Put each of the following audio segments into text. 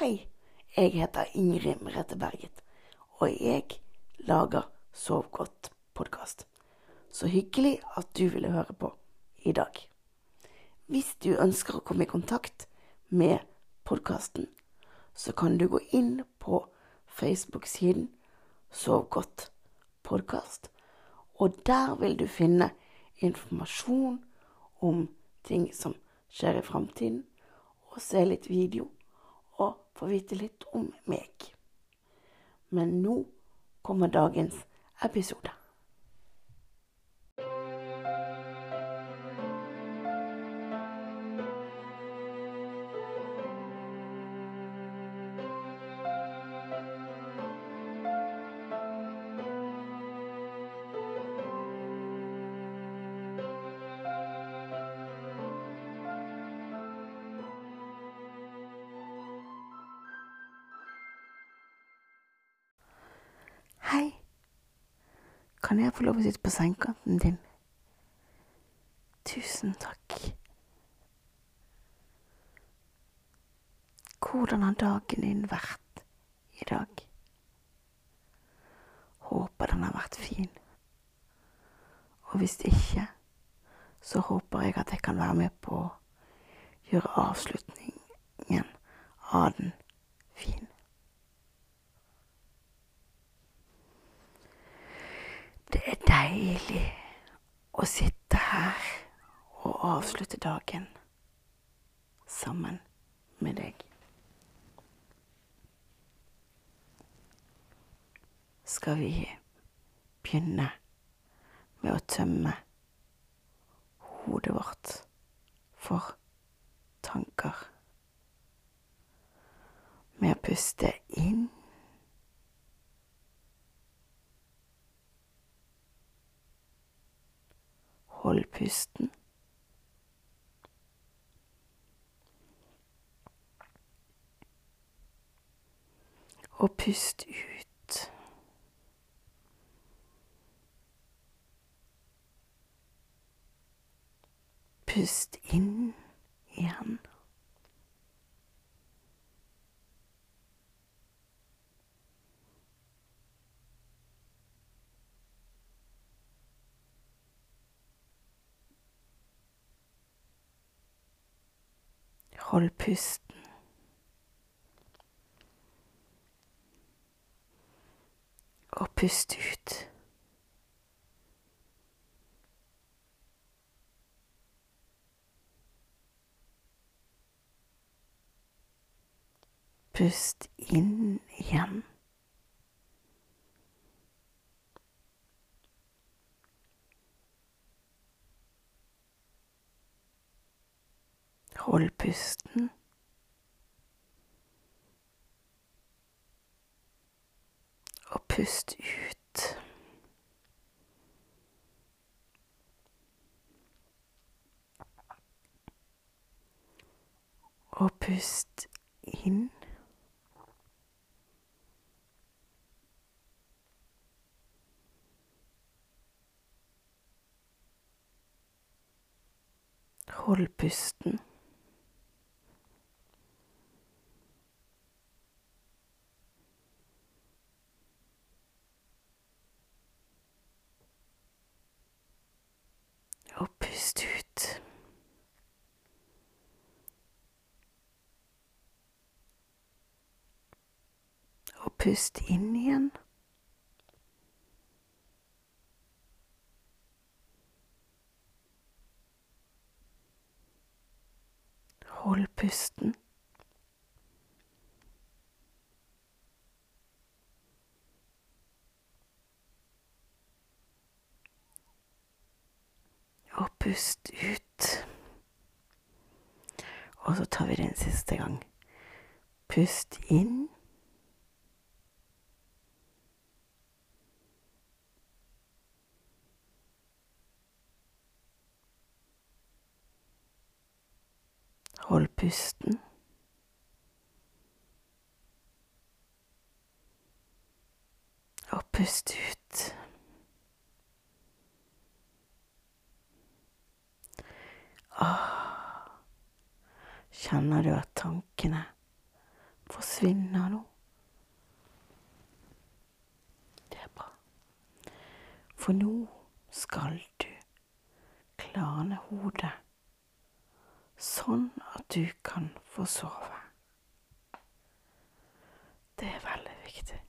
Hei, jeg heter Ingrid Merete Berget, og jeg lager Sov godt-podkast. Så hyggelig at du ville høre på i dag. Hvis du ønsker å komme i kontakt med podkasten, så kan du gå inn på Facebook-siden Sov godt podkast, og der vil du finne informasjon om ting som skjer i framtiden, og se litt video og få vite litt om meg. Men nå kommer dagens episode. Kan jeg få lov å sitte på sengekanten din? Tusen takk. Hvordan har dagen din vært i dag? Håper den har vært fin. Og hvis ikke, så håper jeg at jeg kan være med på å gjøre avslutningen av den fin. Det er deilig å sitte her og avslutte dagen sammen med deg. Skal vi begynne med å tømme hodet vårt for tanker? Med å puste inn Hold pusten. Og pust ut. Pust inn igjen. Hold pusten. Og pust ut. Pust inn igjen. Hold pusten. Og pust ut. Og pust inn. Hold pusten. Og pust ut. Og pust inn igjen. Hold pusten. Og pust ut. Og så tar vi det en siste gang. Pust inn. Hold pusten. Og pust ut. Åh. Kjenner du at tankene forsvinner nå. Det er bra. For nå skal du klarne hodet sånn at du kan få sove. Det er veldig viktig.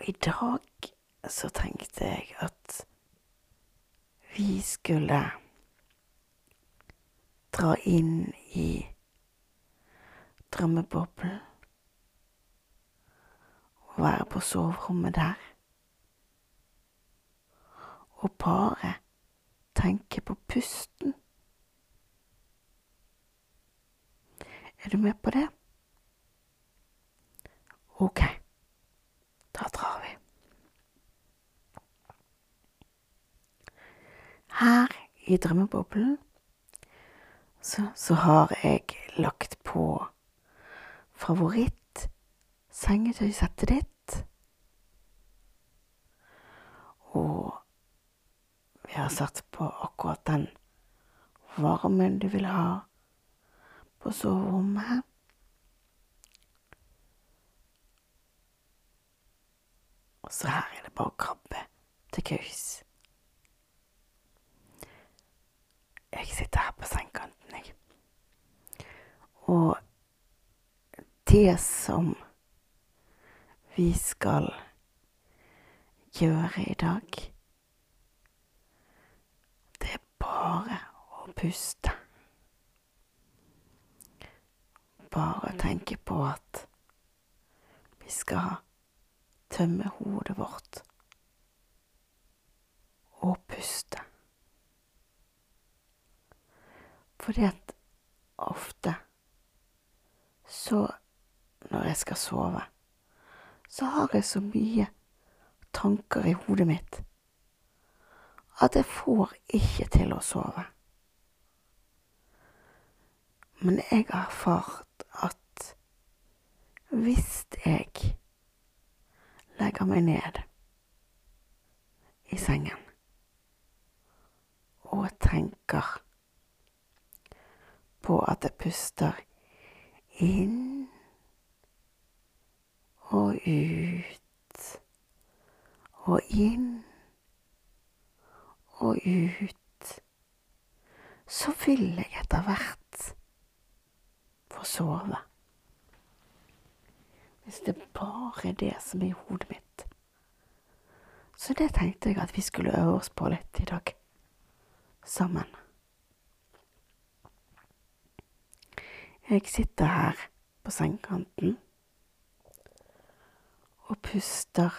Og i dag så tenkte jeg at vi skulle dra inn i drømmeboblen og være på soverommet der. Og bare tenke på pusten. Er du med på det? Ok, da drar vi. Her i drømmeboblen så, så har jeg lagt på favoritt-sengetøysettet ditt. Og vi har satt på akkurat den varmen du vil ha på soverommet. Og så her er det bare å krabbe til kaus. Jeg sitter her på sengekanten, jeg. Og det som vi skal gjøre i dag, det er bare å puste. Bare å tenke på at vi skal tømme hodet vårt og puste. Fordi at ofte så når jeg skal sove, så har jeg så mye tanker i hodet mitt at jeg får ikke til å sove. Men jeg har erfart at hvis jeg legger meg ned i sengen og tenker på at jeg puster inn og ut og inn og ut, så vil jeg etter hvert få sove. Hvis det bare er det som er i hodet mitt. Så det tenkte jeg at vi skulle øve oss på litt i dag, sammen. Jeg sitter her på sengekanten og puster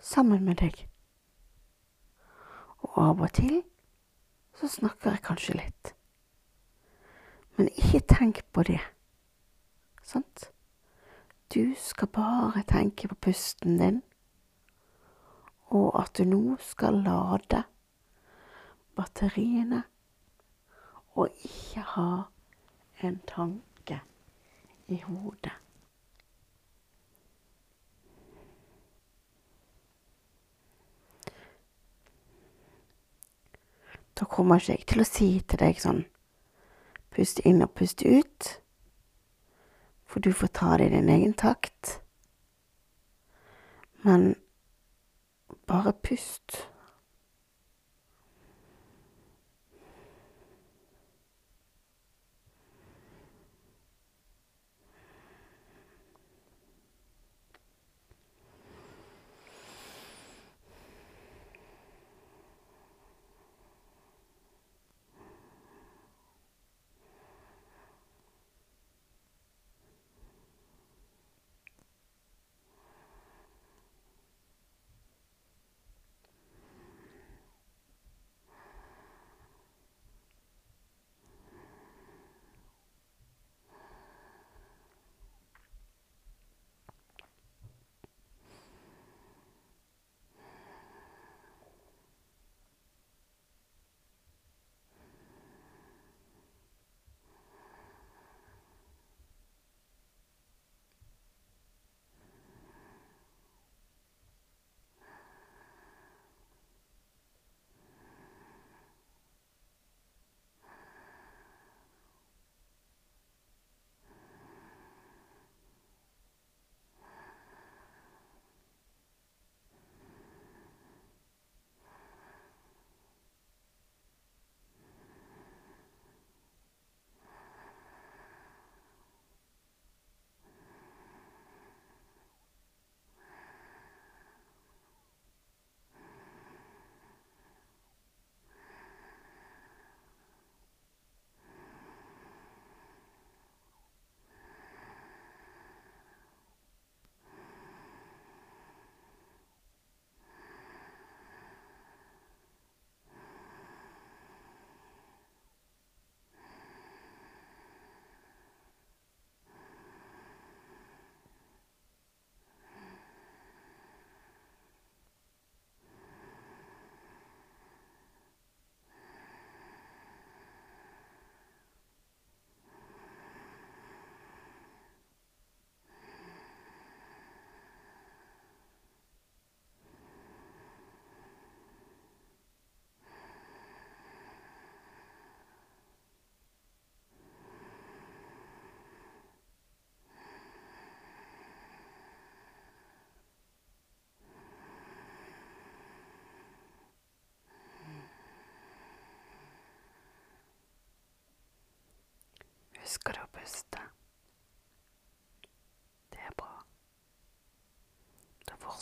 sammen med deg. Og av og til så snakker jeg kanskje litt. Men ikke tenk på det, sant? Du skal bare tenke på pusten din, og at du nå skal lade batteriene, og ikke ha en tanke i hodet. Da kommer ikke jeg til å si til deg sånn pust inn og pust ut, for du får ta det i din egen takt. Men bare pust.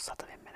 Fortsetter vi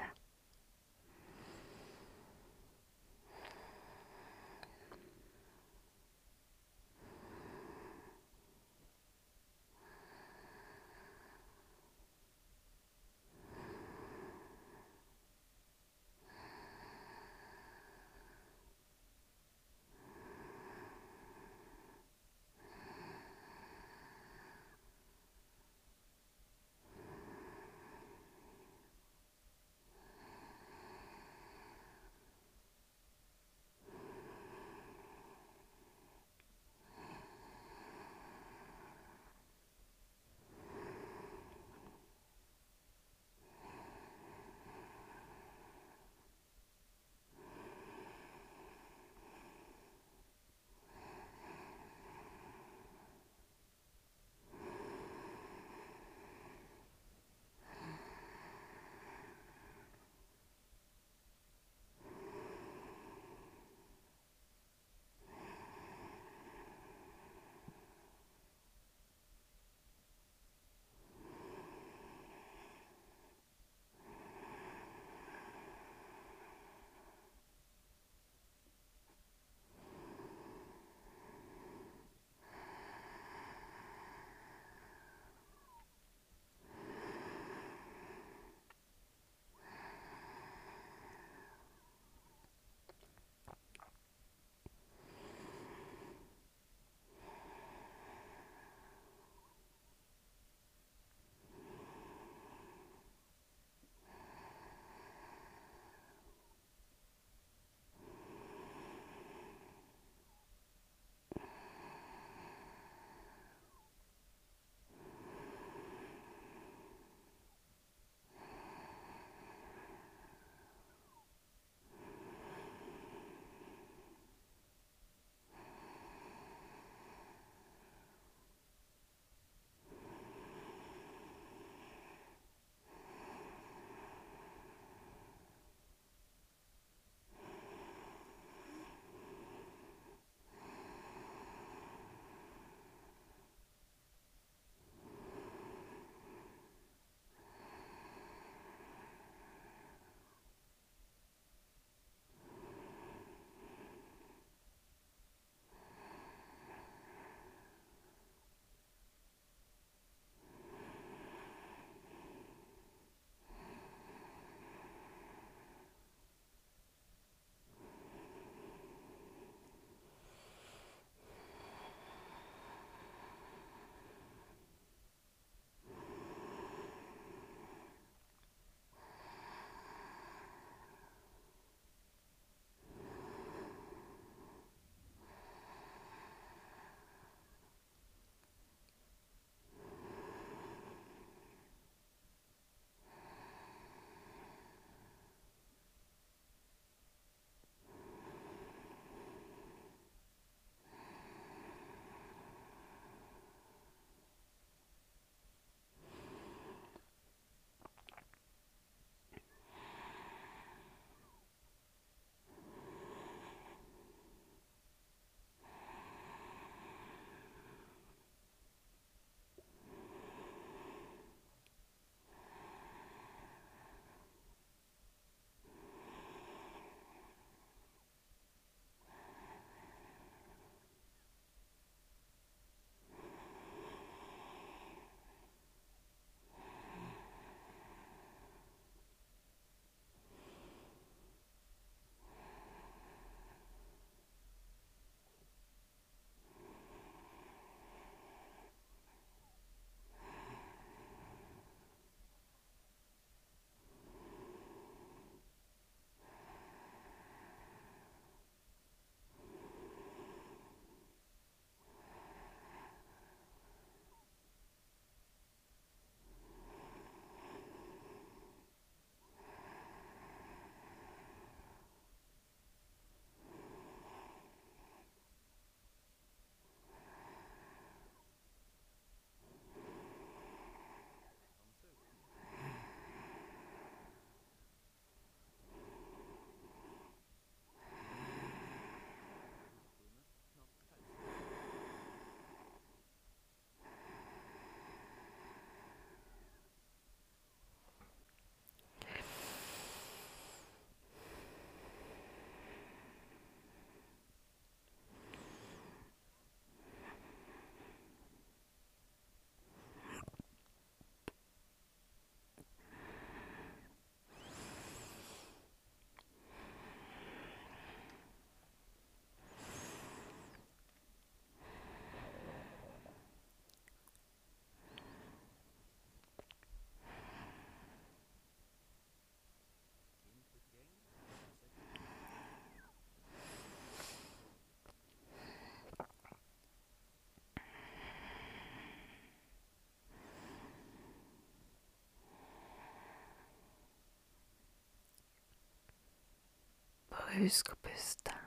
husk å puste.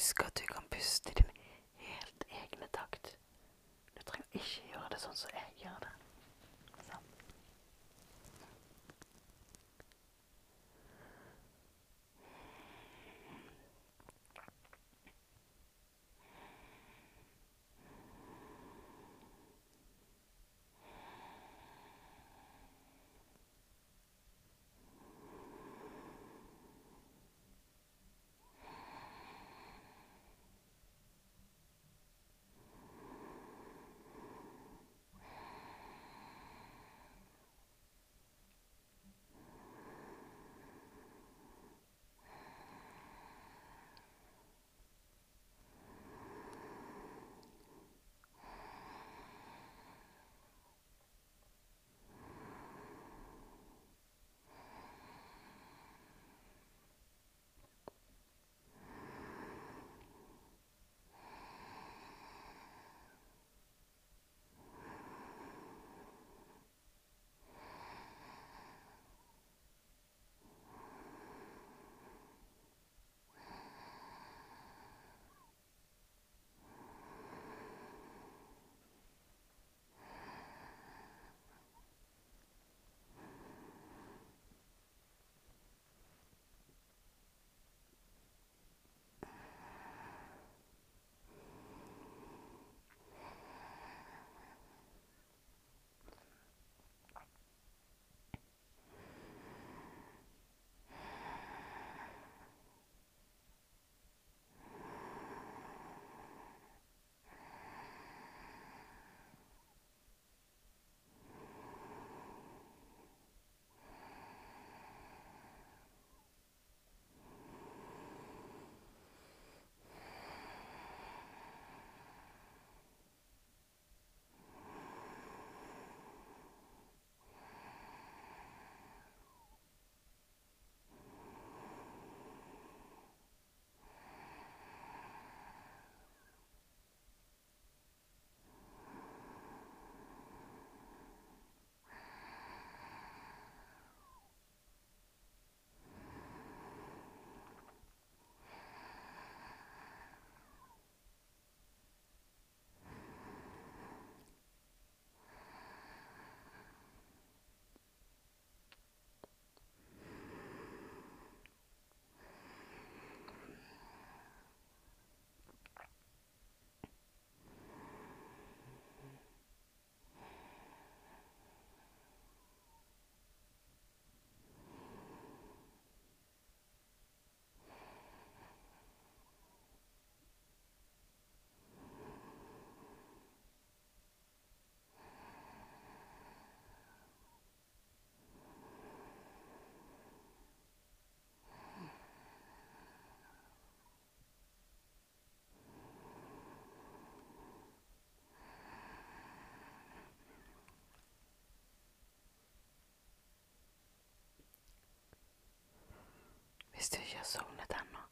Husk at du kan puste i Hvis du ikke har sovnet ennå,